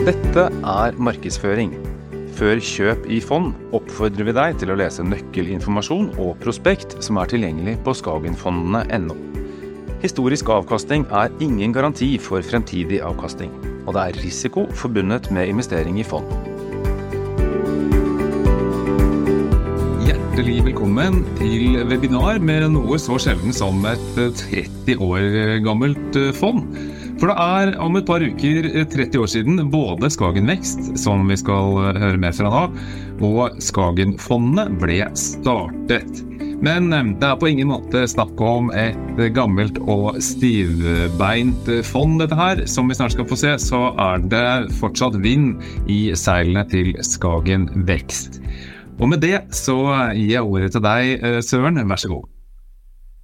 Dette er markedsføring. Før kjøp i fond oppfordrer vi deg til å lese nøkkelinformasjon og prospekt som er tilgjengelig på skagenfondene.no. Historisk avkastning er ingen garanti for fremtidig avkastning, og det er risiko forbundet med investering i fond. Hjertelig velkommen til webinar med noe så sjelden som et 30 år gammelt fond. For det er om et par uker 30 år siden både Skagen Vekst, som vi skal høre mer fra nå, og Skagenfondet ble startet. Men det er på ingen måte snakk om et gammelt og stivbeint fond, dette her. Som vi snart skal få se, så er det fortsatt vind i seilene til Skagen Vekst. Og med det så gir jeg ordet til deg, Søren. Vær så god.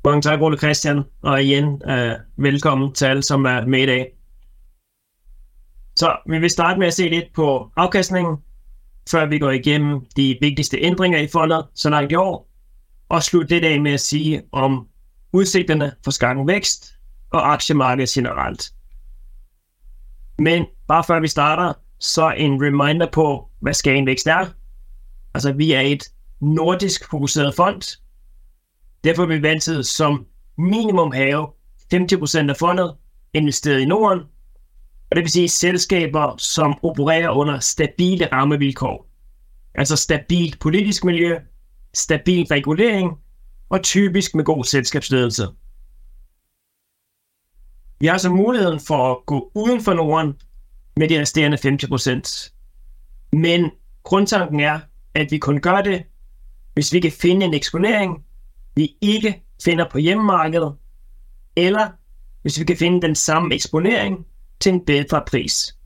Mange tak, Ole Christian, og igjen uh, velkommen til alle som er med i dag. Så vi vil starte med å se litt på avkastningen, før vi går igennem de vigtigste ændringer i fondet så langt i år, og slutte litt av med å si om utsiktene for Skagen Vækst og aksjemarkedet generelt. Men bare før vi starter, så en reminder på hva Skagen Vækst er. Altså, vi er et nordisk fokuseret fond, Derfor er vi vant som minimum have 50% af fondet investeret i Norden, og det vil sige selskaber, som opererer under stabile rammevilkår. Altså stabilt politisk miljø, stabil regulering og typisk med god selskabsledelse. Vi har så muligheden for at gå uden for Norden med de resterende 50%. Men grundtanken er, at vi kun gør det, hvis vi kan finde en eksponering, vi ikke finder på hjemmemarkedet, eller hvis vi kan finde den samme eksponering til en bedre pris.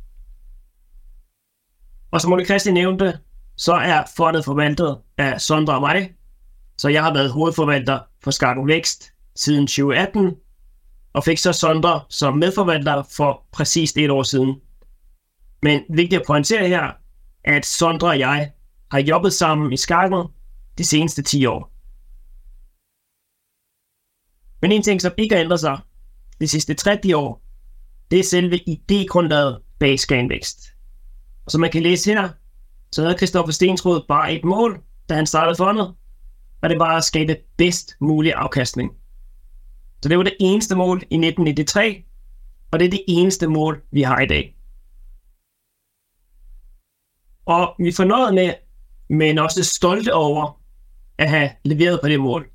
Og som Ole Christi nævnte, så er fondet forvaltet af Sondre og mig, så jeg har været hovedforvalter for Skargo Vækst siden 2018, og fik så Sondre som medforvalter for præcis et år siden. Men vigtigt at pointere her, at Sondre og jeg har jobbet sammen i Skargo de seneste 10 år. Men en ting, som ikke har ændret sig de sidste 30 år, det er selve idégrundlaget bag Scanvækst. Og som man kan læse her, så havde Kristoffer Stensrud bare et mål, da han startede fondet, og det var at skabe bedst mulig afkastning. Så det var det eneste mål i 1993, og det er det eneste mål, vi har i dag. Og vi er fornøjet med, men også stolte over at have leveret på det mål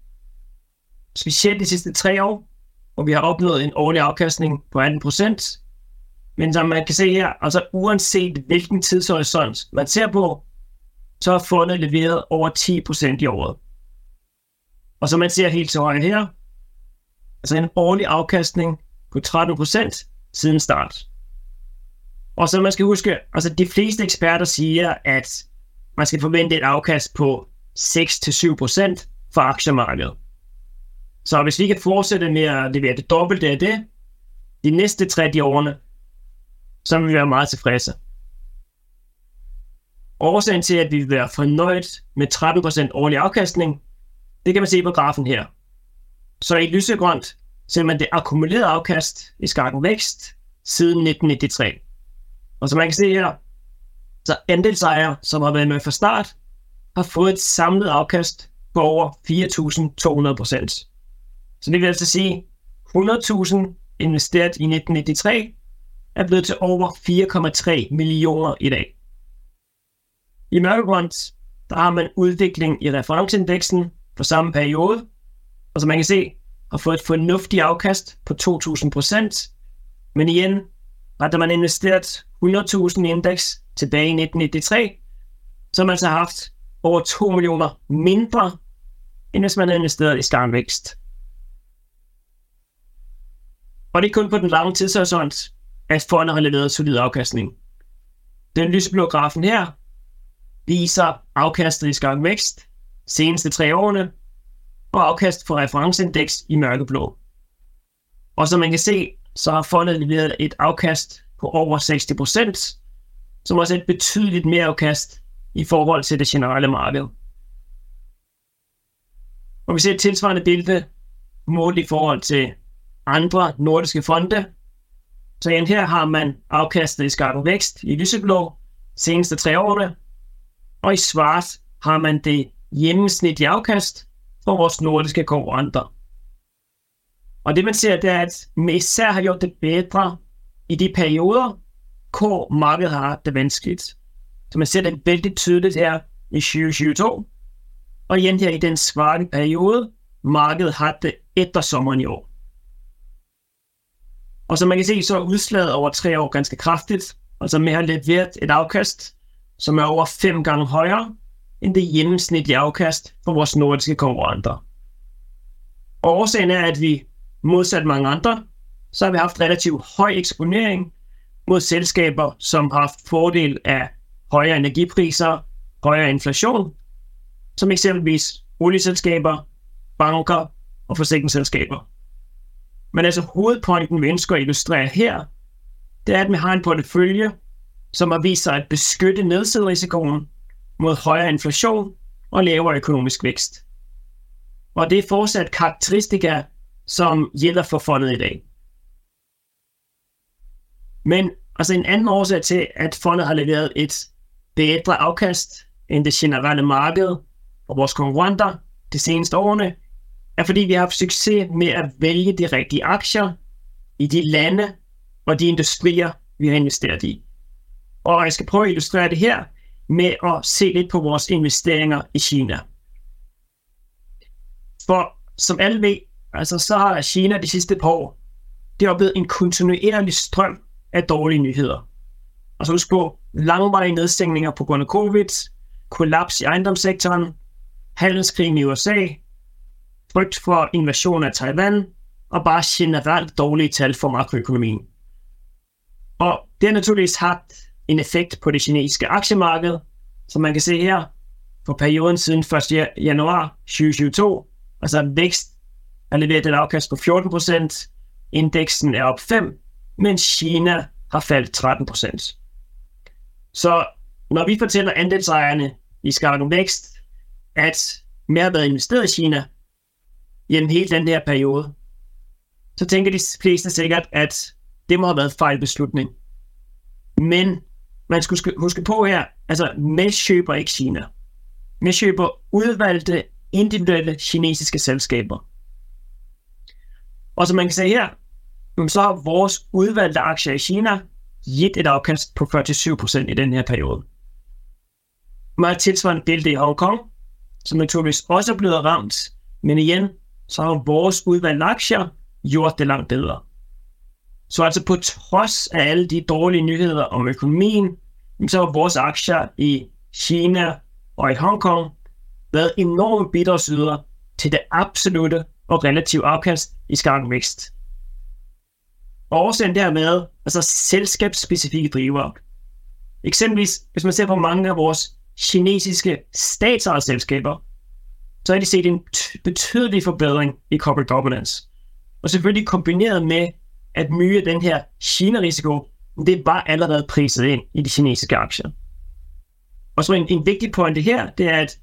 specielt de sidste tre år, hvor vi har opnået en årlig afkastning på 18 procent. Men som man kan se her, altså uanset hvilken tidshorisont man ser på, så har fundet leveret over 10 procent i året. Og som man ser helt til højre her, altså en årlig afkastning på 13 procent siden start. Og så man skal huske, altså de fleste eksperter siger, at man skal forvente et afkast på 6-7% for aktiemarkedet. Så hvis vi kan fortsette med at levere det dobbelte av det, de næste 30 årene, så vil vi være meget tilfredse. Årsagen til, at vi vil være fornøyd med 13% årlig avkastning, det kan man se på grafen her. Så i lysegrønt ser man det akkumulerede avkast i Skakken Vækst siden 1993. Og som man kan se her, så andelsejere, som har været med fra start, har fået et samlet afkast på over 4.200 procent. Så det vil altså sige, 100.000 investeret i 1993 er blevet til over 4,3 millioner i dag. I mørkegrønt, der har man udvikling i referenceindeksen for samme periode, og som man kan se, har fået et fornuftigt afkast på 2.000% Men igen, der man investeret 100.000 i indeks tilbage i 1993, så har man så haft over 2 millioner mindre, end hvis man havde investeret i skarnvækst. Og det er kun på den lange tidshorisont, at fondet har leveret solid afkastning. Den lyseblå grafen her viser afkastet i skarp Vækst seneste tre årene, og afkast for referenceindeks i mørkeblå. Og som man kan se, så har fondet leveret et afkast på over 60%, som også er et betydeligt mere afkast i forhold til det generelle marked. Og vi ser et tilsvarende billede målt i forhold til andre nordiske fonde, Så igjen her har man avkastet i Skarpen Vækst i lyseblå seneste tre årene, og i svart har man det gennemsnitlige afkast for vores nordiske konkurrenter. Og det man ser, det er, at vi især har gjort det bedre i de perioder, hvor markedet har det vanskeligt. Så man ser det veldig tydeligt her i 2022, og igjen her i den svarte periode, markedet har det etter sommeren i år. Og som man kan se, så er udslaget over tre år ganske kraftigt. Altså vi har leveret et afkast, som er over fem gange højere end det gennemsnitlige afkast for vores nordiske konkurrenter. Og er, at vi modsat mange andre, så har vi haft relativt høj eksponering mod selskaber, som har haft fordel af højere energipriser, højere inflation, som eksempelvis olieselskaber, banker og forsikringsselskaber. Men altså hovedpointen, vi ønsker å illustrere her, det er, at vi har en portefølje, som har vist seg å beskytte nedsiderisikoen mot høyere inflation og lavere økonomisk vekst. Og det er fortsatt karakteristika, som gjelder for fondet i dag. Men altså en annen årsag til, at fondet har leveret et bedre avkast enn det generelle marked og vores konkurrenter de seneste årene, er fordi vi har haft succes med at vælge de rigtige aktier i de lande og de industrier, vi har investeret i. Og jeg skal prøve at illustrere det her med at se lidt på vores investeringer i Kina. For som alle ved, altså så har Kina de sidste par år, det oplevet en kontinuerlig strøm af dårlige nyheder. Og så husk på langvarige nedstængninger på grund af covid, kollaps i ejendomssektoren, handelskrigen i USA, frygt for invasjon av Taiwan, og bare generelt dårlige tal for makroøkonomien. Og det har naturligvis hatt en effekt på det kinesiske aksjemarkedet, som man kan se her, for perioden siden 1. januar 2022, altså vækst har leveret et avkast på 14%, indeksen er opp 5, mens Kina har falt 13%. Så når vi forteller andelsejerne i Skagen Vækst, at mer har været investeret i Kina gennem hele den her periode, så tænker de fleste sikkert, at det må have været fejl beslutning. Men man skulle huske på her, altså Mesh køber ikke Kina. Mesh køber udvalgte individuelle kinesiske selskaber. Og som man kan se her, så har vores udvalgte aktier i Kina givet et afkast på 47% i den her periode. Har tilsvarende billede i Hongkong, som naturligvis også er blevet ramt, men igen, så har vores udvalgte aktier gjort det langt bedre. Så altså på trods af alle de dårlige nyheder om økonomien, så har vores aktier i Kina og i Hongkong været enorme bidragsyder til det absolute og relative afkast i Skagen Vækst. Årsagen dermed, altså selskabsspecifikke driver. Eksempelvis, hvis man ser på mange af vores kinesiske statsejede selskaber, så har de set en betydelig forbedring i corporate governance. Og selvfølgelig kombineret med, at mye af den her Kina-risiko, det var allerede priset ind i de kinesiske aktier. Og så en, en vigtig pointe her, det er, at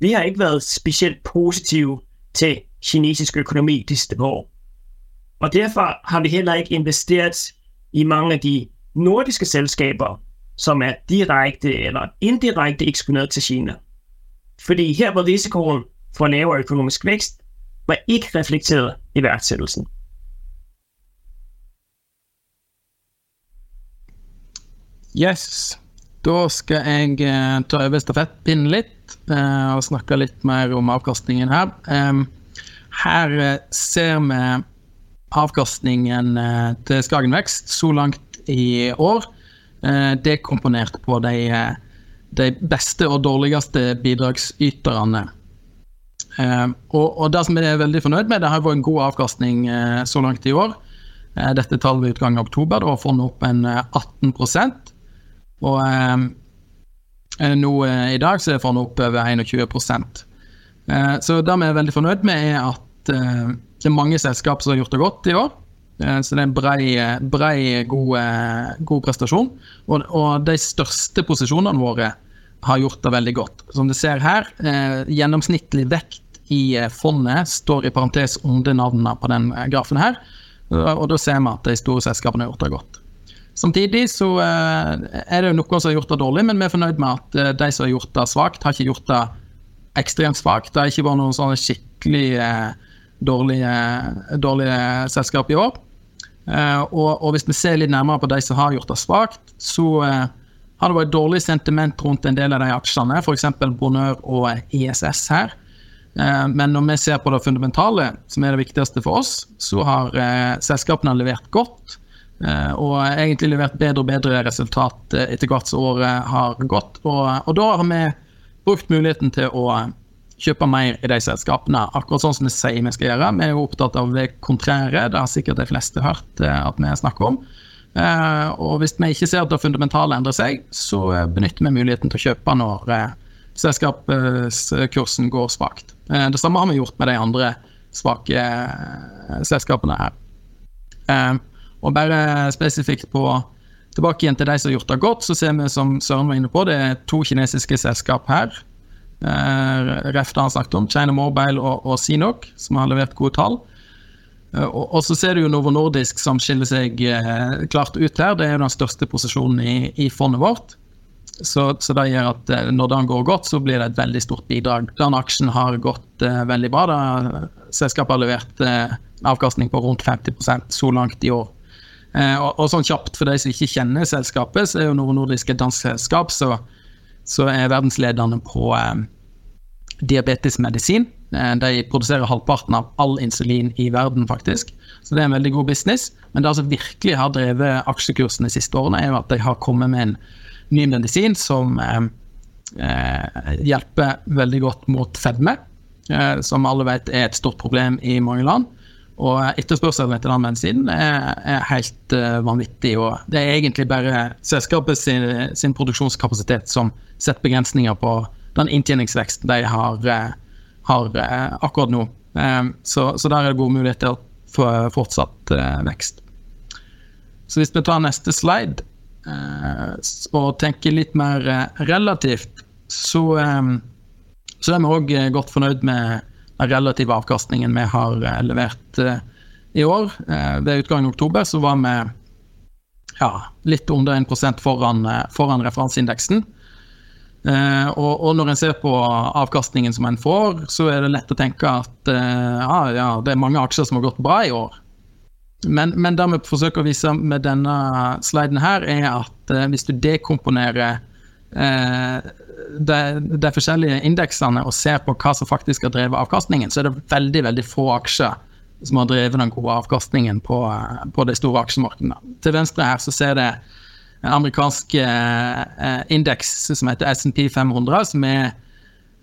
vi har ikke været specielt positive til kinesisk økonomi de sidste år. Og derfor har vi heller ikke investeret i mange af de nordiske selskaber, som er direkte eller indirekte eksponeret til Kina. Fordi her var risikoen for lavere økonomisk vækst var ikke reflekteret i værdsættelsen. Yes. Da skal jeg eh, ta over stafettpinnen litt eh, og snakke litt mer om avkastningen her. Her eh, ser vi avkastningen eh, til Skagen Vekst så langt i år. Eh, dekomponert på de, de, beste og dårligste bidragsyterne. Og, og, det som jeg er veldig fornøyd med, det har vært en god avkastning så langt i år. Dette tallet ved utgangen av oktober. Da har fondet opp en 18 og eh, nå eh, i dag så er fondet opp over 21 eh, Så det vi er veldig fornøyd med, er at eh, det er mange selskap som har gjort det godt i år. Eh, så det er en brei, brei god, eh, god, prestasjon. Og, og, de største posisjonene våre har gjort det veldig godt. Som du ser her, gjennomsnittlig vekt i fondet står i parentes under navnene på den grafen her. Og da ser vi at de store selskapene har gjort det godt. Samtidig så er det jo noen som har gjort det dårlig, men vi er fornøyd med at de som har gjort det svakt, har ikke gjort det ekstremt svakt. Det har ikke vært noen sånne skikkelig dårlige, dårlige selskap i år. Og, og, hvis vi ser litt nærmere på de som har gjort det svakt, så har det vært dårlig sentiment rundt en del av de aksjene, f.eks. Bonheur og ISS her. Eh, men når vi ser på det fundamentale, som er det viktigste for oss, så har eh, selskapene levert godt. Eh, og egentlig levert bedre og bedre resultat etter hvert som året har gått. Og, og, da har vi brukt muligheten til å kjøpe mer i de selskapene, akkurat sånn som vi sier vi skal gjøre. Vi er jo opptatt av det kontrære, det har sikkert de fleste hørt at vi snakker om. Eh, og hvis vi ikke ser at det fundamentale endrer seg, så eh, benytter vi muligheten til å kjøpe når eh, selskapskursen går svakt. Det samme har vi gjort med de andre svake selskapene her. Og bare spesifikt på Tilbake igjen til de som har gjort det godt, så ser vi som Søren var inne på, det er to kinesiske selskap her. Refta har snakket om, China Mobile og, og Sinok, som har levert gode tall. Eh, og, så ser du jo Novo Nordisk som skiller seg eh, klart ut her. Det er jo den største posisjonen i, i fondet vårt. Så, så, det gjør at eh, når den går godt, så blir det et veldig stort bidrag. Den aksjen har gått eh, veldig bra. Da. Selskapet har levert eh, avkastning på rundt 50% så langt i år. Og, og, sånn kjapt, for de som ikke kjenner selskapet, så er jo Novo Nordisk et dansk selskap, så, er verdenslederne på diabetesmedisin. Eh, de produserer halvparten av all insulin i verden, faktisk. Så det er en veldig god business. Men det som virkelig har drevet aksjekursen de siste årene, er jo at de har kommet med en ny medisin som eh, eh, hjelper veldig godt mot fedme, eh, som alle vet er et stort problem i mange land. Og etterspørselen etter den medisinen er, er helt uh, vanvittig. og Det er egentlig bare selskapet sin, sin, produksjonskapasitet som setter begrensninger på den inntjeningsveksten de har, uh, har eh, akkurat nå. Eh, så, så, der er det gode muligheter for fortsatt eh, vekst. Så hvis vi tar neste slide og tenker litt mer relativt, så, så er vi òg godt fornøyd med den relative avkastningen vi har levert i år. Ved utgangen av oktober så var vi ja, litt under 1% foran, foran referanseindeksen. Uh, og, og, når en ser på avkastningen som en får, så er det lett å tenke at uh, ah, ja, det er mange aksjer som har gått bra i år. Men, men det vi forsøker å vise med denne sliden her, er at uh, hvis du dekomponerer de, de, forskjellige indeksene og ser på hva som faktisk har drevet avkastningen, så er det veldig veldig få aksjer som har drevet den gode avkastningen på, på de store aksjemarkedene. Til venstre her så ser det en amerikansk eh, eh indeks som heter SNP 500, som er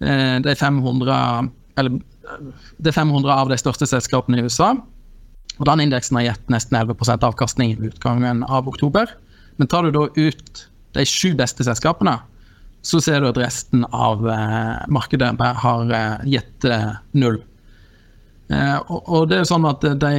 eh, de 500 eller det er 500 av de største selskapene i USA. Og Den indeksen har gitt nesten 11% avkastning i utgangen av oktober. Men tar du da ut de sju beste selskapene, så ser du at resten av eh, markedet har eh, gitt eh, null. Eh, og, og, det er jo sånn at de,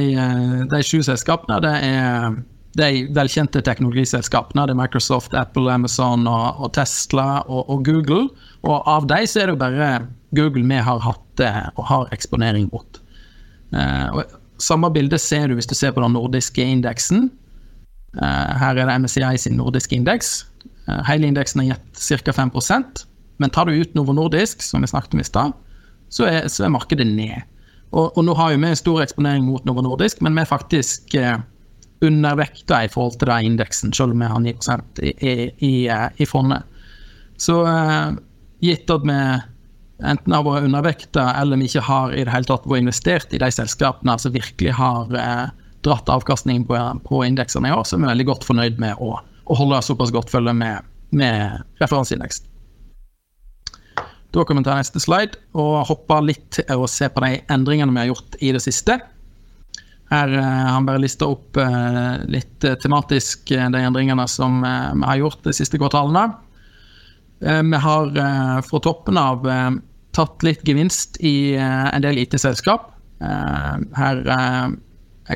de sju selskapene det er de velkjente teknologiselskapene. Det er Microsoft, Apple, Amazon og, og Tesla og, og, Google. Og av de så er det jo bare Google vi har hatt eh, og har eksponering mot. Eh, samme bilde ser du hvis du ser på den nordiske indeksen. Eh, her er det MSCI sin nordiske indeks. Eh, hele indeksen har gitt ca. 5 men tar du ut Novo Nordisk, som vi snakket om i stad, så, så, er markedet ned. Og, og, nå har vi stor eksponering mot Novo Nordisk, men vi er faktisk eh, undervekta i forhold til den indeksen, selv om vi har 9 i, i, i, eh, fondet. Så uh, gitt at vi enten har vært undervekta eller vi ikke har i det hele tatt vært investert i de selskapene som virkelig har uh, dratt avkastning på, på indeksene i år, så er vi veldig godt fornøyd med å, å holde såpass godt følge med, med referanseindeksen. Da kan vi ta neste slide og hoppe litt og se på de endringene vi har gjort i det siste. Her har eh, han bare lista opp eh, litt eh, tematisk de endringene som vi har gjort de siste kvartalene. Vi har fra toppen av tatt litt gevinst i en del IT-selskap. Her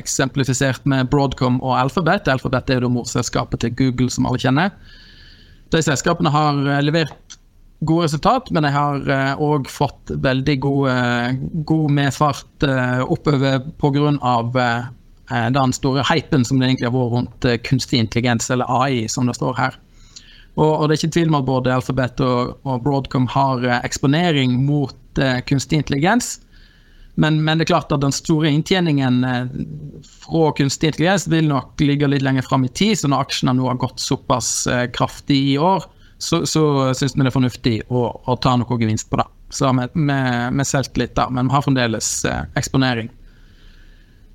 eksemplifisert med Broadcom og Alphabet. Alphabet er jo morselskapet til Google, som alle kjenner. De selskapene har levert gode resultat, men jeg har òg uh, fått veldig god, uh, god medfart uh, oppover pga. Uh, den store hypen som det egentlig har vært rundt kunstig intelligens, eller AI, som det står her. Og, og det er ikke tvil om at både Alphabet og, og Broadcom har eksponering mot kunstig intelligens. Men, men, det er klart at den store inntjeningen fra kunstig intelligens vil nok ligge litt lenger fram i tid. Så når aksjene nå har gått såpass kraftig i år, så, så syns vi det er fornuftig å, å, ta noe gevinst på det. Så vi har solgt litt der, men vi har fremdeles eh, eksponering.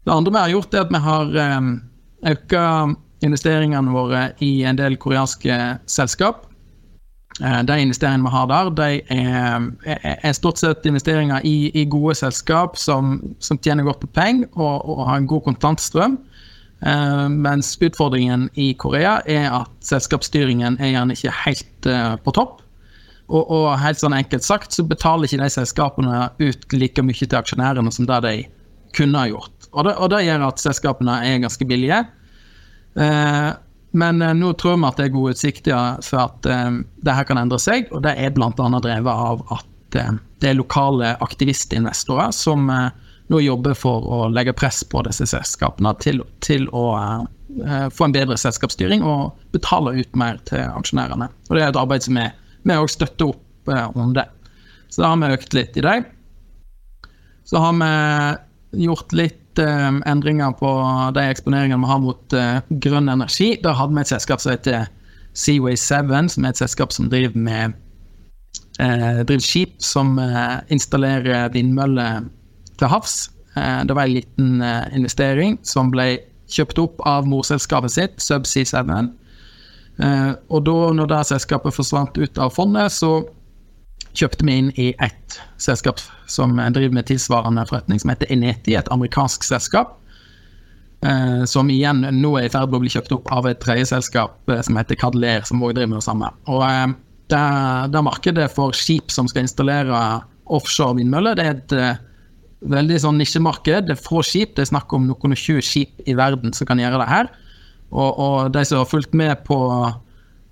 Det andre vi har gjort, er at vi har eh, økt investeringene våre i en del koreanske selskap. Eh, de investeringene vi har der, de er, er stort sett investeringer i, i gode selskap som, som, tjener godt på penger og, og har en god kontantstrøm. Uh, mens utfordringen i Korea er at selskapsstyringen er gjerne ikke helt uh, på topp. Og, og, helt sånn enkelt sagt så betaler ikke de selskapene ut like mye til aksjonærene som det de kunne ha gjort. Og det, og det gjør at selskapene er ganske billige. Uh, men nå tror vi at det er gode utsikter for at det her kan endre seg, og det er bl.a. drevet av at det er lokale aktivistinvestorer som uh, nå jobber for å legge press på disse selskapene til, til å uh, få en bedre selskapsstyring og betale ut mer til aksjonærene. Og Det er et arbeid som vi, også støtter opp uh, om det. Så da har vi økt litt i det. Så har vi gjort litt eh, endringer på de eksponeringene vi har mot grønn energi. Da hadde vi et selskap som heter Seaway 7, som er et selskap som driver med driver skip som installerer vindmøller til havs. Eh, det var en liten eh, investering som ble kjøpt opp av morselskapet sitt, Subsea 7. Eh, og da når det selskapet forsvant ut av fondet, så kjøpte vi inn i ett selskap som driver med tilsvarende forretning, som heter Eneti, et amerikansk selskap. Som igjen nå er i ferd med å bli kjøpt opp av et tredje selskap som heter Cadler, som også driver med det samme. Og det, det markedet for skip som skal installere offshore vindmøller, det er et veldig sånn nisjemarked. Det er få skip. Det er snakk om noen og tjue skip i verden som kan gjøre det her. Og, og, de som har fulgt med på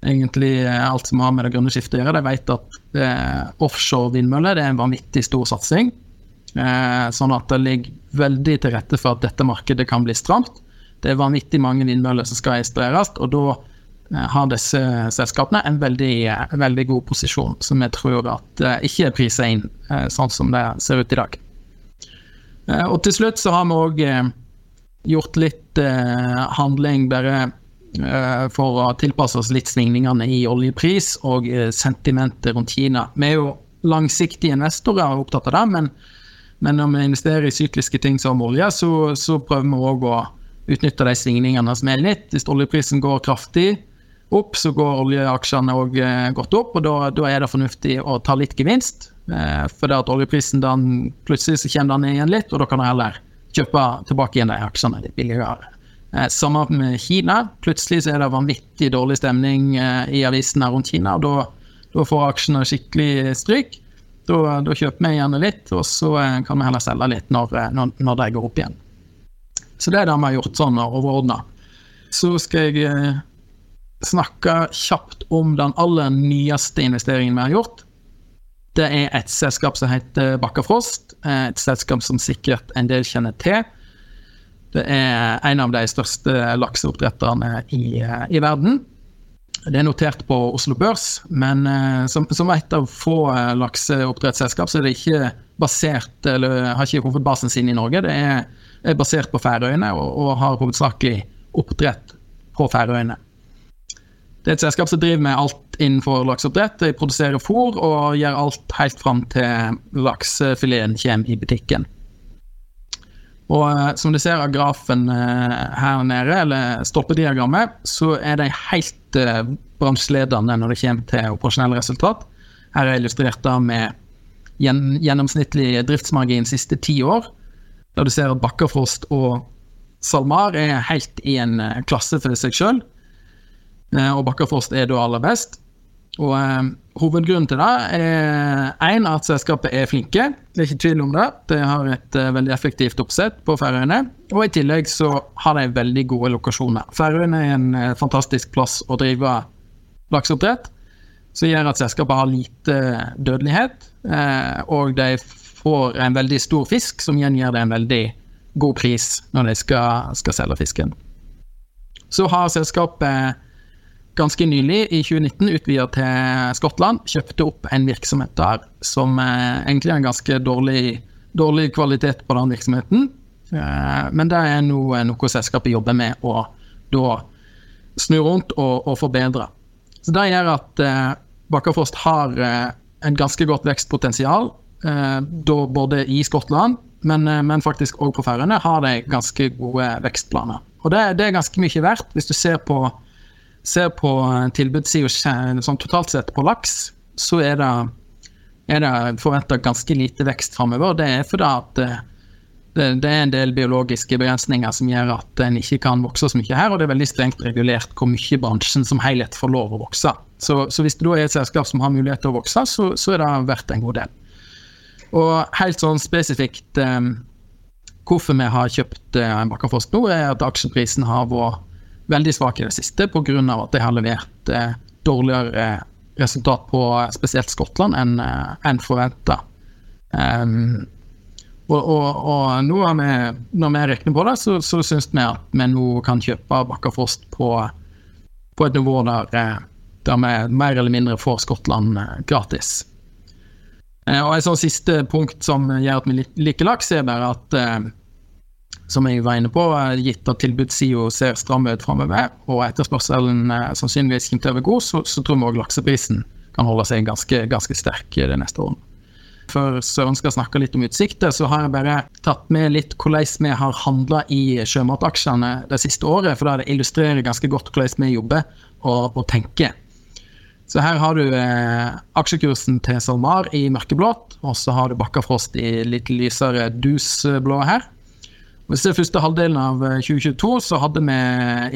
egentlig alt som har med det grønne skiftet å gjøre, de vet at eh, offshore vindmøller er en vanvittig stor satsing. Eh, sånn at det ligger veldig til rette for at dette markedet kan bli stramt. Det er vanvittig mange vindmøller som skal installeres, og da eh, har disse selskapene en veldig, veldig god posisjon, som jeg tror at eh, ikke er prisa inn eh, sånn som det ser ut i dag. Eh, og til slutt så har vi òg eh, gjort litt eh, handling bare for å tilpasse oss litt svingningene i oljepris og sentimentet rundt Kina. Vi er jo langsiktige investorer og opptatt av det, men, men, når vi investerer i sykliske ting som olje, så, så prøver vi òg å utnytte de svingningene som er litt. Hvis oljeprisen går kraftig opp, så går oljeaksjene òg godt opp, og da, da er det fornuftig å ta litt gevinst. Eh, for det at oljeprisen den, plutselig så kommer den ned igjen litt, og da kan du heller kjøpe tilbake igjen de aksjene litt billigere. Eh, Samme med Kina. Plutselig så er det vanvittig dårlig stemning eh, i avisene rundt Kina. og Da, da får aksjene skikkelig stryk. Da, da, kjøper vi gjerne litt, og så eh, kan vi heller selge litt når, når, når de går opp igjen. Så det er det vi har gjort sånn overordna. Så skal jeg snakke kjapt om den aller nyeste investeringen vi har gjort. Det er et selskap som heter Bakkafrost. Et selskap som sikkert en del kjenner til. Det er en av de største lakseoppdretterne i, i verden. Det er notert på Oslo Børs, men uh, som, som, et av få lakseoppdrettsselskap så er det ikke basert, eller har ikke hovedbasen sin i Norge. Det er, er basert på Færøyene og, og har hovedsakelig oppdrett på Færøyene. Det er et selskap som driver med alt innenfor lakseoppdrett. De produserer fôr og gjør alt helt fram til laksefileten kommer i butikken. Og eh, som du ser av grafen eh, her nede, eller stolpediagrammet, så er de helt uh, bransjeledende når det kommer til operasjonelle resultat. Her er illustrert med gjennomsnittlig driftsmargin siste ti år. Der du ser at Bakkafrost og SalMar er helt i en klasse for seg sjøl. Eh, og Bakkafrost er da aller best. Og eh, Hovedgrunnen til det er én at selskapet er flinke, det er ikke tvil om det. De har et eh, veldig effektivt oppsett på Færøyene. Og i tillegg så har de veldig gode lokasjoner. Færøyene er en eh, fantastisk plass å drive lakseoppdrett, som gjør at selskapet har lite dødelighet. Eh, og de får en veldig stor fisk, som igjen gjør det en veldig god pris når de skal, skal selge fisken. Så har selskapet ganske nylig, i 2019, utvida til Skottland. Kjøpte opp en virksomhet der som eh, egentlig er en ganske dårlig, dårlig kvalitet på den virksomheten. Eh, men det er noe, noe selskapet jobber med å da snu rundt og, og forbedre. Så Det gjør at eh, Bakkafrost har eh, en ganske godt vekstpotensial, da både i Skottland, men, men faktisk òg på Færøyene har de ganske gode vekstplaner. Og det, det, er ganske mye verdt hvis du ser på, ser på tilbudssida sånn totalt sett på laks, så er det, er det forventa ganske lite vekst framover. Det er fordi at det, det, er en del biologiske begrensninger som gjør at en ikke kan vokse så mye her, og det er veldig strengt regulert hvor mye bransjen som helhet får lov å vokse. Så, så hvis det da er et selskap som har mulighet til å vokse, så, så er det verdt en god del. Og helt sånn spesifikt um, Hvorfor vi har kjøpt uh, Bakkafoss nå, er at aksjeprisen har vært veldig svak i det siste pga. at de har levert eh, dårligere resultat på spesielt Skottland enn en forventa. Um, og, og, og, nå har vi, når vi regner på det, så, så syns vi at vi nå kan kjøpe Bakkafrost på, på et nivå der, der vi mer eller mindre får Skottland gratis. Eh, og et sånt siste punkt som gjør at vi liker laks, er bare at eh, som jeg var inne på, gitt at tilbudssida ser stram ut framover, og etterspørselen sannsynligvis kommer til å være god, så, så tror vi òg lakseprisen kan holde seg ganske, ganske sterk det neste året. Før Søren skal snakke litt om utsikter, så har jeg bare tatt med litt hvordan vi har handla i sjømataksjene det siste året, for det illustrerer ganske godt hvordan vi jobber og, og tenker. Så her har du eh, aksjekursen til SalMar i mørkeblått, og så har du Bakkafrost i litt lysere dusblå her. Hvis det er første halvdelen av 2022, eh, så hadde vi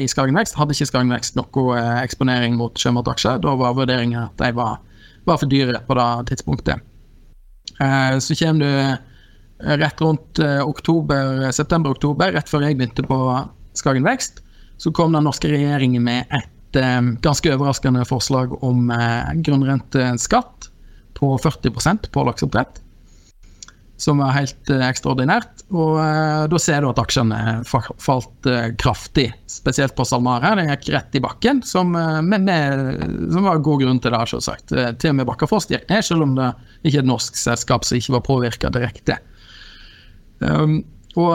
i Skagen Vekst hadde ikke Skagen Vekst noe eh, eksponering mot sjømataksjer. Da var vurderingen at de var, var, for dyre på det tidspunktet. Eh, så kommer du rett rundt oktober, september-oktober, rett før jeg begynte på Skagen Vekst, så kom den norske regjeringen med et ganske overraskende forslag om grunnrenteskatt på 40% på lakseoppdrett. Som var helt eh, ekstraordinært. Og eh, da ser du at aksjene falt eh, kraftig, spesielt på SalMar. her, Den gikk rett i bakken, som, men med, som var god grunn til det, selvsagt. til og med Bakkafoss gikk ned, selv om det ikke er et norsk selskap som ikke var påvirka direkte. Um, og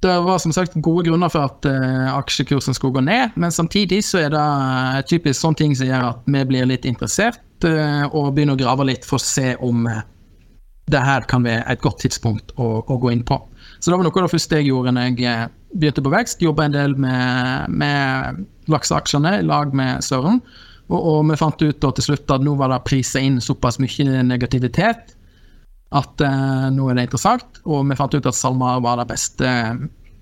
det var som sagt gode grunner for at uh, aksjekursen skulle gå ned, men samtidig så er det uh, typisk sånne ting som gjør at vi blir litt interessert uh, og begynner å grave litt for å se om det her kan være et godt tidspunkt å, å, gå inn på. Så det var noe av det første jeg gjorde når jeg begynte på vekst. Jobba en del med, med lakseaksjene i lag med Søren. Og, og, vi fant ut til slutt at nå var det prisa inn såpass mye negativitet at uh, nå er det interessant. Og vi fant ut at SalMar var det beste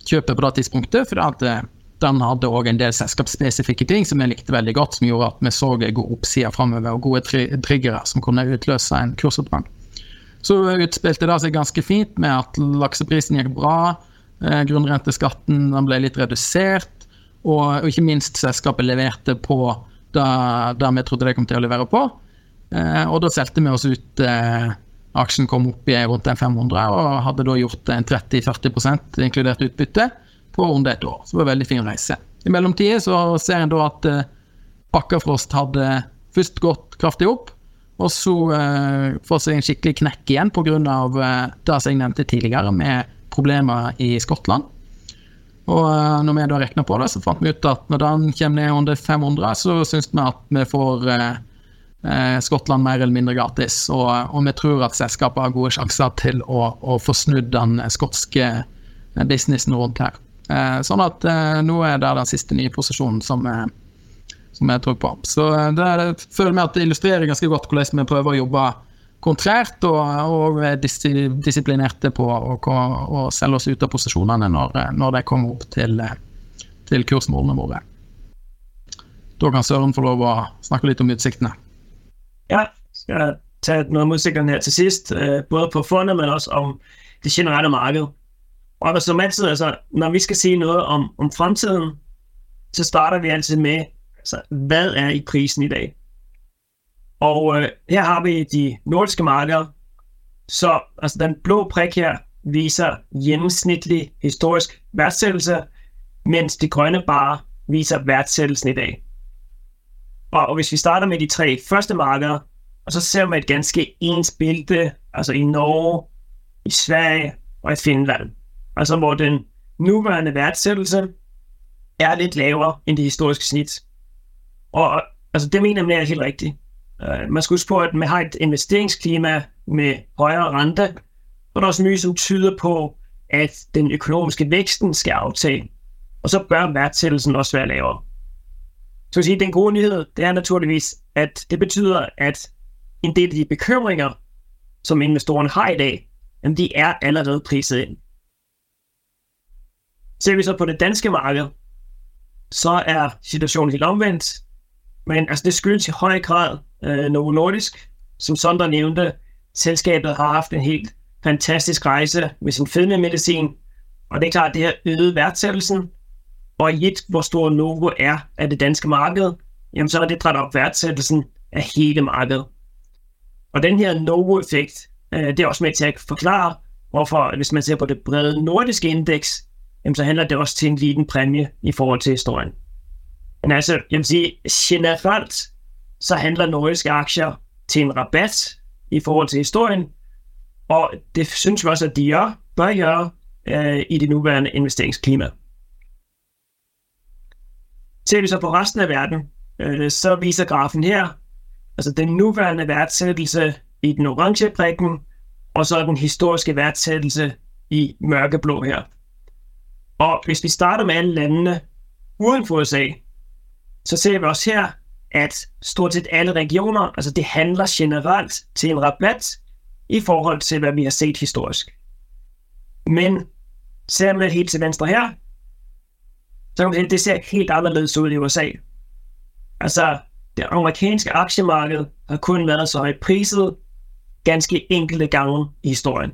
kjøpet på det tidspunktet, for at uh, den hadde òg en del selskapsspesifikke ting som vi likte veldig godt, som gjorde at vi så god oppside framover og gode tri triggere som kunne utløse en kursoppgang. Så utspilte det seg ganske fint med at lakseprisen gikk bra, eh, grunnrenteskatten ble litt redusert, og, ikke minst selskapet leverte på det, vi trodde de kom til å levere på. Eh, og da solgte vi oss ut eh, Aksjen kom opp i rundt 500 og hadde da gjort en 30-40% inkludert utbytte på rundt et år. Så det var en veldig fin reise. I mellomtiden så ser en da at eh, Bakkafrost hadde først gått kraftig opp, og så uh, får seg en skikkelig knekk igjen pga. Uh, det som jeg nevnte tidligere, med problemer i Skottland. Og uh, når vi da regna på det, så fant vi ut at når den kommer ned under 500, så syns vi at vi får eh, eh, Skottland mer eller mindre gratis. Og, og, vi tror at selskapet har gode sjanser til å, å få snudd den skotske businessen rundt her. Eh, sånn at eh, nå er det den siste nye posisjonen som, eh, som jeg tror på. Så det det, jeg føler meg at det illustrerer ganske godt hvordan vi prøver å jobbe kontrært og, og disiplinerte på å selge oss ut av posisjonene når, når de kommer opp til, til kursmålene våre. Da kan Søren få lov å snakke litt om utsiktene. Jeg skal ta af musikeren her til sidst, øh, både på fondet, men også om det generelle markedet. Og som altid, altså, når vi skal si noe om, om fremtiden, så starter vi alltid med, altså, hvad er i prisen i dag? Og øh, her har vi de nordiske markeder. Så altså, den blå prik her, viser gennemsnitlig historisk værdsættelse, mens de grønne bare viser værdsættelsen i dag. Og, og hvis vi starter med de tre første markeder, og så ser man et ganske ens billede, altså i Norge, i Sverige og i Finland. Altså hvor den nuværende værdsættelse er lidt lavere end det historiske snit. Og altså, det mener jeg er helt rigtigt. Uh, man skal huske på, at man har et investeringsklima med højere rente, og der er også mye, som tyder på, at den økonomiske væksten skal aftage. Og så bør værdsættelsen også være lavere. Så sige, den gode nyhed, det er naturligvis, at det betyder, at en del af de bekymringer, som investorerne har i dag, de er allerede priset ind. Ser vi så på det danske marked, så er situationen helt omvendt. Men altså, det skyldes i høj grad øh, Novo Nordisk. Som Sondre nævnte, selskabet har haft en helt fantastisk rejse med sin fedmemedicin. Og det er klart, det har øget værdsættelsen. Og i et, hvor stor Novo er af det danske marked, jamen så er det drejet op værdsættelsen af hele markedet. Og den her Novo-effekt, øh, det er også med til at forklare, hvorfor, hvis man ser på det brede nordiske indeks, jamen, så handler det også til en liten præmie i forhold til historien. Men altså, jeg vil sige, generelt, så handler nordiske aktier til en rabat i forhold til historien, og det synes vi også, at de gør, bør gøre øh, i det nuværende investeringsklima. Ser vi så på resten af verden, øh, så viser grafen her, altså den nuværende værdsættelse i den orange prikken, og så den historiske værdsættelse i mørkeblå her. Og hvis vi starter med alle landene uden for USA, så ser vi også her, at stort set alle regioner, altså det handler generelt til en rabat i forhold til, hvad vi har set historisk. Men ser vi helt til venstre her, så kan man det ser helt anderledes ud i USA. Altså, det amerikanske aktiemarked har kun været så højt priset ganske enkelte gange i historien.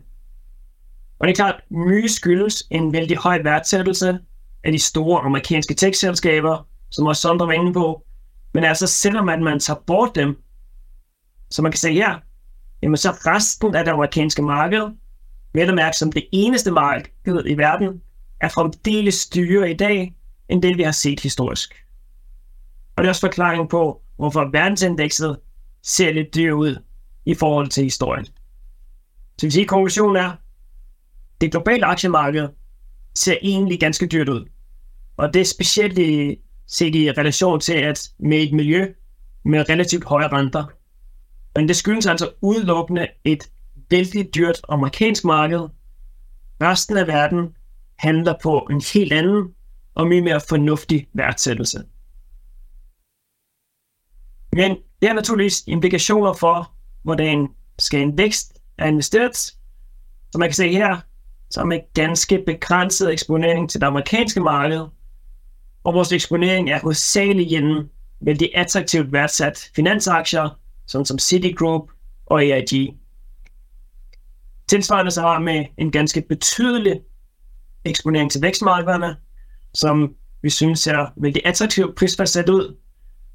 Og det er klart, mye skyldes en veldig høj værdsættelse af de store amerikanske tech-selskaber, som også Sondre var inde på. Men altså, selvom at man tager bort dem, så man kan se her, jamen så resten af det amerikanske marked, vel at mærke som det eneste marked i verden, er fremdeles styre i dag, end det vi har set historisk. Og det er også forklaringen på, hvorfor verdensindekset ser lidt dyr ud i forhold til historien. Så vil sige, konklusionen er, det globale aktiemarked ser egentlig ganske dyrt ud. Og det er specielt i, set i relation til, at med et miljø med relativt høje renter. Men det skyldes altså udelukkende et vældig dyrt amerikansk marked. Resten af verden handler på en helt anden og mye mere fornuftig værdsættelse. Men det har naturligvis implikationer for, hvordan skal en vækst er investeret. Som man kan se her, så med ganske begrænset eksponering til det amerikanske marked, og vores eksponering er hovedsageligt gennem vældig attraktivt værdsat finansaktier, som som Citigroup og AIG. Tilsvarende så har med en ganske betydelig eksponering til vækstmarkederne, som vi synes ser vældig attraktivt prisfastsat ud,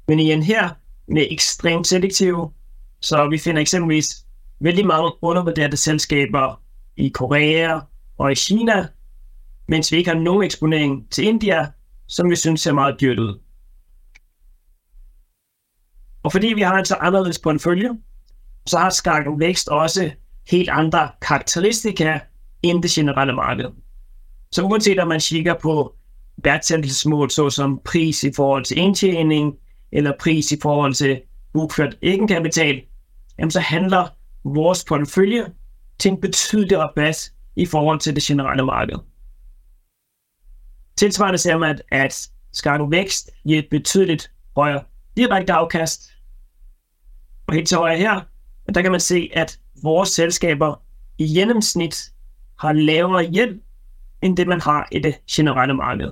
men igen her med ekstremt selektive, så vi finder eksempelvis vældig mange undervurderede selskaber i Korea og i Kina, mens vi ikke har nogen eksponering til India, som vi synes ser meget dyrt ud. Og fordi vi har en så anderledes på en følge, så har Skakken Vækst også helt andre karakteristika end det generelle marked. Så uanset om man kigger på værdsættelsesmål, såsom pris i forhold til indtjening, eller pris i forhold til bogført egenkapital, så handler vores portefølje til en betydelig rabat i forhold til det generelle marked. Tilsvarende ser man, at Skarno Vækst giver et betydeligt højere direkte afkast. Og helt til højre her, der kan man se, at vores selskaber i gennemsnit har lavere hjælp, end det man har i det generelle marked.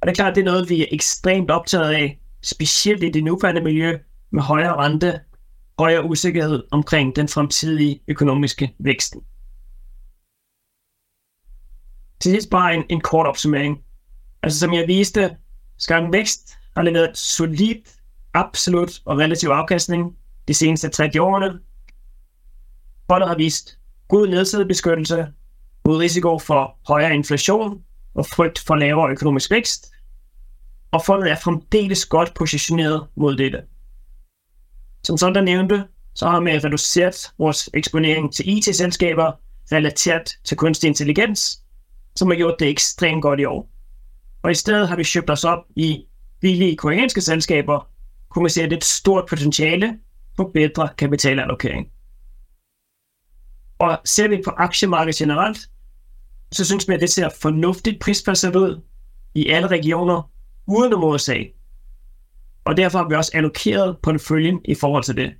Og det er klart, det er noget, vi er ekstremt optaget af, specielt i det nuværende miljø med højere rente, højere usikkerhed omkring den fremtidige økonomiske væksten. Til sidst bare en, en kort opsummering. Altså som jeg viste, Skarpen Vækst har leveret solidt, absolut og relativ afkastning de seneste 30 årene. Fondet har vist god nedsidebeskyttelse mod risiko for højere inflation og frygt for lavere økonomisk vækst, og fondet er fremdeles godt positioneret mod dette. Som sådan nævnte, så har vi reduceret vores eksponering til IT-selskaber relateret til kunstig intelligens, som har gjort det ekstremt godt i år. Og i stedet har vi købt os op i billige koreanske selskaber, kunne vi se et stort potentiale på bedre kapitalallokering. Og ser vi på aktiemarkedet generelt, så synes vi, at det ser fornuftigt prisfastsat ud i alle regioner uden om USA. Og derfor har vi også allokeret porteføljen i forhold til det.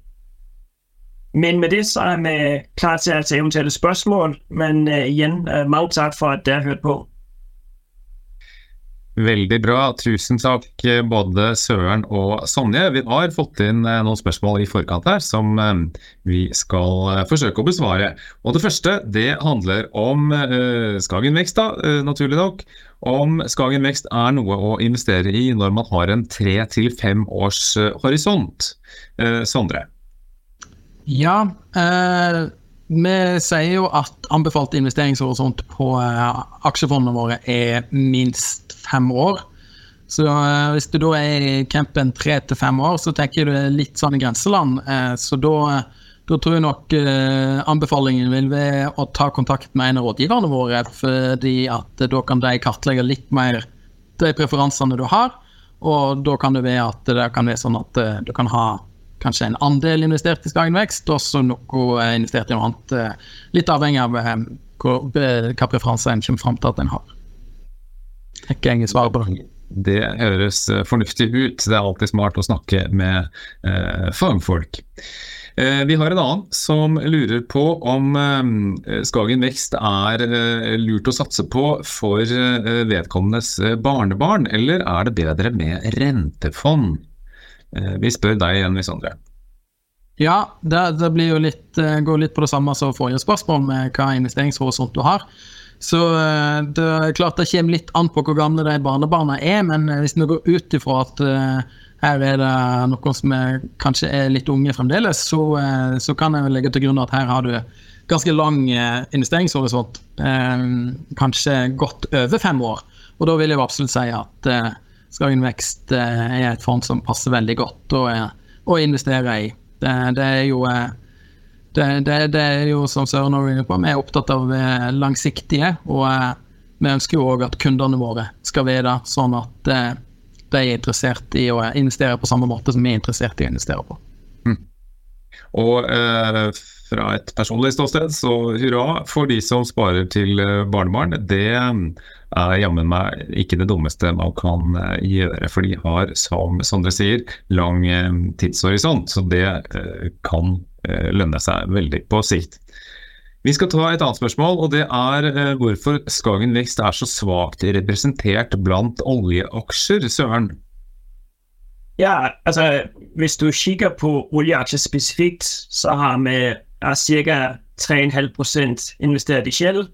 Men med det, så er vi klar til at tage eventuelle spørgsmål, men uh, igen, uh, mange tak for at dere har hørt på. Veldig bra. Tusen takk både Søren og Sonje. Vi har fått inn eh, noen spørsmål i forkant her som eh, vi skal eh, forsøke å besvare. Og Det første det handler om Skagen Vekst, da, naturlig nok. Om Skagen Vekst er noe å investere i når man har en tre til fem års horisont. Sondre? Ja, eh, vi sier jo at anbefalt investeringshorisont på eh, aksjefondene våre er minst fem år. Så uh, hvis du da er i campen tre til fem år, så tenker du litt sånn i grenseland. Uh, så da, da, tror jeg nok uh, anbefalingen vil være å ta kontakt med en av rådgiverne våre, fordi at da kan de kartlegge litt mer de preferansene du har. Og da kan det være at det kan være sånn at du kan ha kanskje en andel investert i Skagen Vekst, og så noe investert i noe annet. Litt avhengig av hva preferanser en kommer fram til at en har ikke egentlig svare på det. Det høres eh, fornuftig ut. Det er alltid smart å snakke med eh, fagfolk. Eh, vi har en annen som lurer på om eh, Skagen Vekst er eh, lurt å satse på for eh, vedkommendes barnebarn, eller er det bedre med rentefond? vi spør deg igjen, Lisandre. Ja, det, det blir jo litt, går litt på det samme som forrige spørsmål, med hva investeringshorisont du har. Så eh, det er klart det kommer litt an på hvor gamle de barnebarna er, men eh, hvis vi går ut ifra at uh, her er det noen som er, kanskje er litt unge fremdeles, så, så kan jeg legge til grunn at her har du ganske lang investeringshorisont. kanskje godt over fem år. Og da vil jeg absolutt si at Skagen Vekst er et fond som passer veldig godt å investere i. Det, det er jo det, det, det, er jo som Søren var inne på, vi er opptatt av eh, langsiktige. Og eh, vi ønsker jo òg at kundene våre skal det, sånn at eh, de er interessert i å investere på samme måte som vi er interessert i å investere på. Mm. Og eh, fra et personlig ståsted, så hurra for de som sparer til barnebarn. Det er jammen meg ikke det dummeste man kan gjøre, for de har, som Sondre sier, lang tidshorisont. Så det kan Eh, lønne seg veldig på sikt. Vi skal ta et annet spørsmål, og det er eh, hvorfor Skagen Vekst er så svakt representert blant oljeaksjer, Søren? Ja, altså hvis du kikker på oljeaksjer spesifikt, så har vi ca. 3,5% investert i Shell,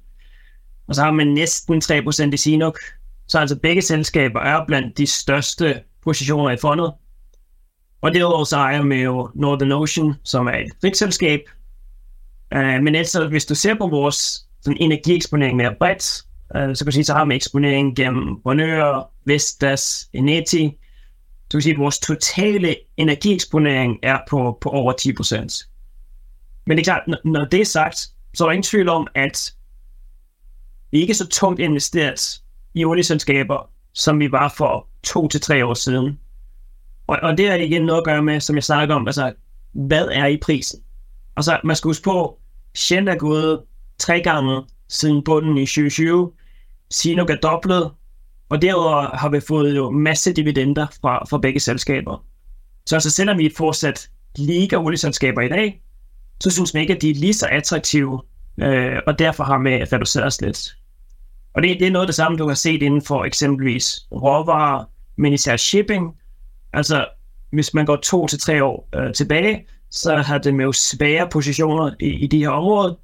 og så har man nesten 3% i Sinok. Så altså begge selskaper er blant de største posisjoner i fondet. Og derudover så ejer vi jo Northern Ocean, som er et rigsselskab. Uh, men altså, hvis du ser på vores energieksponering mere bredt, så kan du sige, så har vi eksponering gennem Bonheur, Vestas, Eneti. Så kan sige, at vores totale energieksponering er på, på over 10%. Men det er klart, når det er sagt, så er der ingen tvivl om, at vi ikke er så tungt investeret i olieselskaber, som vi var for to til tre år siden. Og, og det er igen noget at gøre med, som jeg snakker om, altså, hvad er i prisen? Altså, man skal huske på, Shell er gået tre gange siden bunden i 2020, Sinok er dobblet, og derudover har vi fået jo masse dividender fra, fra begge selskaber. Så altså, selvom vi fortsat liker olieselskaber i dag, så synes man ikke, at de er lige så attraktive, øh, og derfor har man reduceret lidt. Og det, det er noget af det samme, du har set inden for eksempelvis råvarer, men især shipping, Altså, hvis man går to til tre år øh, tilbage, så har det med jo svære positioner i, i de her områder,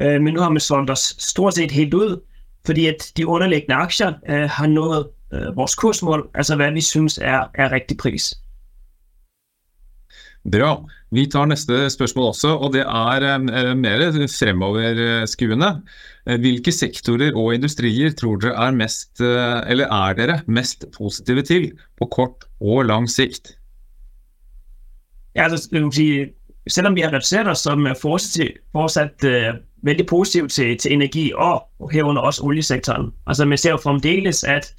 øh, men nu har man solgt os stort set helt ud, fordi at de underliggende aktier øh, har nået øh, vores kursmål, altså hvad vi synes er, er rigtig pris. Bra. Vi tar neste spørsmål også, og det er eh, mer fremoverskuende. Eh, hvilke sektorer og industrier tror dere er mest, eh, eller er dere mest positive til på kort og lang sikt? Ja, altså, selv selvom vi har redusert oss som fortsatt uh, veldig positive til, til energi og herunder også oljesektoren. Altså man ser jo fremdeles at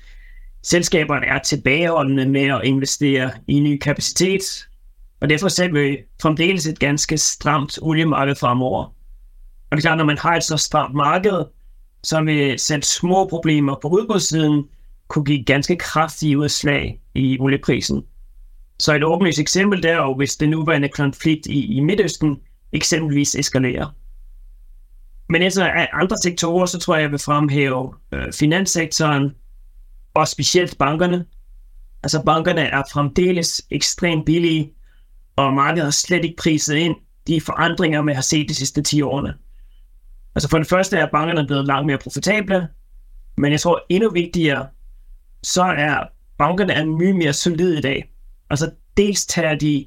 selskapene er tilbakeholdne med å investere i ny kapasitet, og derfor ser vi fremdeles et ganske stramt oljemarked fremover. Og det er klart, når man har et så stramt marked, så vil selv små problemer på udbudssiden kunne give ganske kraftige udslag i oljeprisen. Så et åbenlyst eksempel der, og hvis den nuværende konflikt i, i Midtøsten eksempelvis eskalerer. Men altså andre sektorer, så tror jeg, jeg vil fremhæve øh, finanssektoren, og specielt bankerne. Altså bankerne er fremdeles ekstremt billige, og markedet har slet ikke priset ind de forandringer, man har set de sidste 10 årene. Altså for det første er bankerne blevet langt mere profitable, men jeg tror endnu vigtigere, så er bankerne er mye mere solide i dag. Altså dels tager de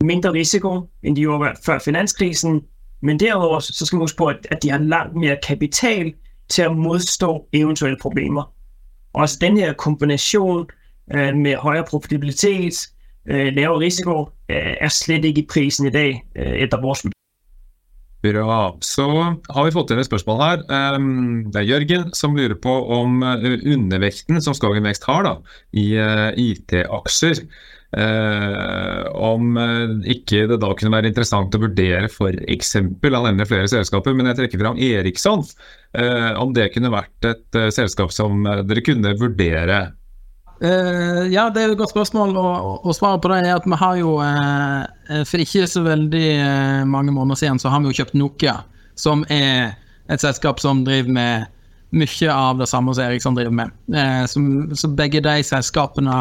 mindre risiko, end de gjorde før finanskrisen, men derudover så skal man huske på, at de har langt mere kapital til at modstå eventuelle problemer. Og også den her kombination øh, med højere profitabilitet, øh, lavere risiko, er slet ikke prisen i dag, etter etter vores Bra. Så har vi fått inn et spørsmål her. Det er Jørgen som lurer på om eh, undervekten som Skagen Vekst har da, i IT-aksjer, om ikke det da kunne være interessant å vurdere f.eks. Han nevner flere selskaper, men jeg trekker fram Eriksson. Om det kunne vært et selskap som dere kunne vurdere Uh, ja, det er et godt spørsmål. Og, og svaret på det er at vi har jo uh, For ikke så veldig uh, mange måneder siden så har vi jo kjøpt Nokia, som er et selskap som driver med mye av det samme som Eriksson driver med. Så, så, begge de selskapene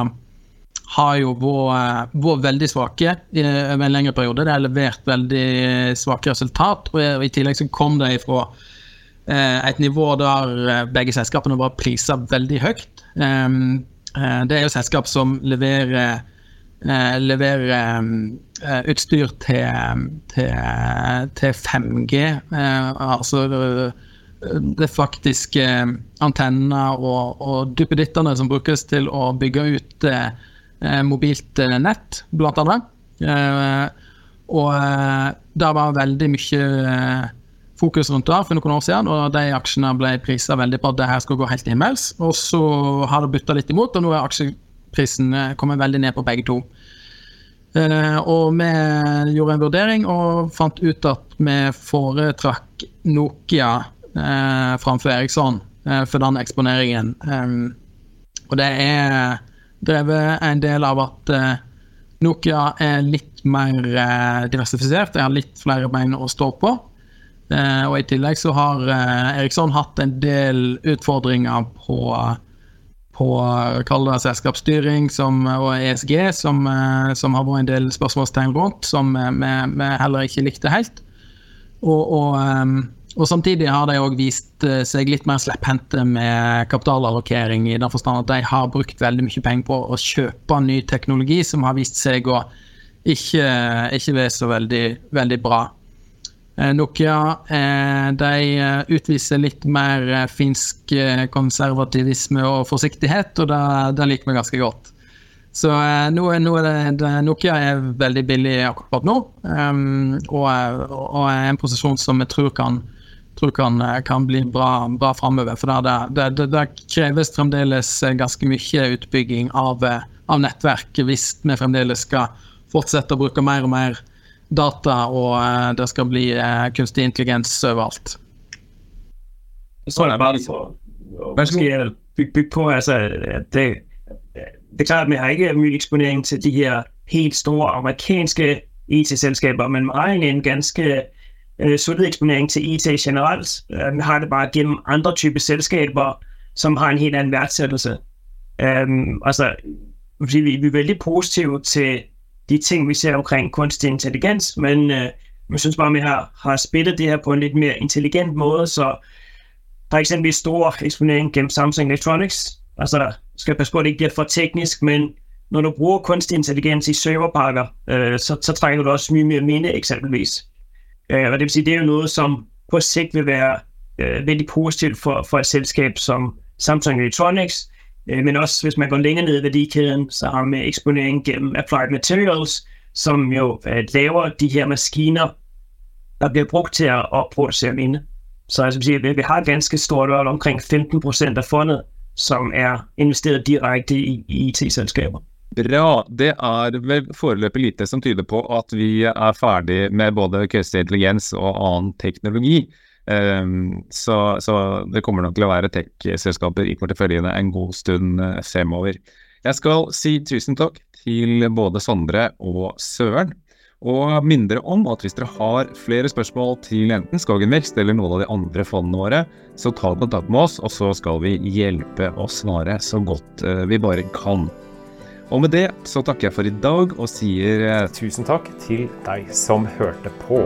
har jo vært, vært veldig svake over en lengre periode. De har levert veldig svake resultat, og i, tillegg så kom de fra et nivå der begge selskapene var prisa veldig høyt. Um, det er jo selskap som leverer, eh, leverer eh, utstyr til, til, til 5G. altså det faktiske antenner og, og duppedittene som brukes til å bygge ut mobilt nett, blant annet. og det var veldig mye fokus rundt det for noen år siden, og de aksjene ble prisa veldig på at det her skal gå helt til himmels. Og så har det bytta litt imot, og nå er aksjeprisene kommet veldig ned på begge to. Uh, og vi gjorde en vurdering og fant ut at vi foretrakk Nokia uh, framfor Eriksson uh, for den eksponeringen. Og det er drevet en del av at Nokia er litt mer diversifisert. Det har litt flere bein å stå på. Eh, og I tillegg så har eh, Eriksson hatt en del utfordringer på, på kall det selskapsstyring som, og ESG, som, eh, som, har vært en del spørsmålstegn rundt, som vi heller ikke likte helt. Og, og, og samtidig har de òg vist seg litt mer slepphendte med kapitalallokering, i den forstand at de har brukt veldig mye penger på å kjøpe ny teknologi som har vist seg å ikke, ikke være så veldig, veldig bra. Eh, Nokia eh, de eh, utviser litt mer finsk konservativisme og forsiktighet, og det, det liker vi ganske godt. Så nå, nå er det, Nokia er veldig billig akkurat nå, um, og, og, er en posisjon som jeg tror kan, tror kan, kan bli bra, bra framover. For det, kreves fremdeles ganske mye utbygging av, av nettverk hvis vi fremdeles skal fortsette å bruke mer og mer data, og uh, det skal bli uh, kunstig intelligens overalt. Så er det bare å bygge på altså, det, det er klart at vi har ikke mye eksponering til de her helt store amerikanske IT-selskaper, men vi har en ganske uh, solid eksponering til IT generelt. Uh, vi har det bare gennem andre typer selskaper som har en helt annen verdsettelse. Um, altså, vi, vi er veldig positive til de ting, vi ser omkring kunstig intelligens, men øh, jeg synes bare, vi har, har spillet det her på en lidt mere intelligent måde, så der er eksempelvis stor eksponering gennem Samsung Electronics. Altså, skal passe på, at det ikke bliver for teknisk, men når du bruger kunstig intelligens i serverpakker, øh, så, så trænger du også mye mere minde eksempelvis. Øh, og det vil sige, det er jo noget, som på sigt vil være øh, veldig positivt for, for et selskab som Samsung Electronics, men også hvis man går længere ned i værdikæden, så har man eksponering gennem Applied Materials, som jo øh, laver de her maskiner, der bliver brukt til at opproducere minde. Så altså, vi har et ganske stort rør, omkring 15 procent af fondet, som er investeret direkte i, i IT-selskaber. Bra. Det er vel foreløpig lite som tyder på at vi er ferdig med både kunstig intelligens og annen teknologi. Um, så, så, det kommer nok til å være tech-selskaper i porteføljene en god stund uh, fremover. Jeg skal si tusen takk til både Sondre og Søren. Og mindre om at hvis dere har flere spørsmål til enten Skagen Vekst eller noen av de andre fondene våre, så ta kontakt med oss, og så skal vi hjelpe å svare så godt uh, vi bare kan. Og med det så takker jeg for i dag og sier uh, Tusen takk til deg som hørte på.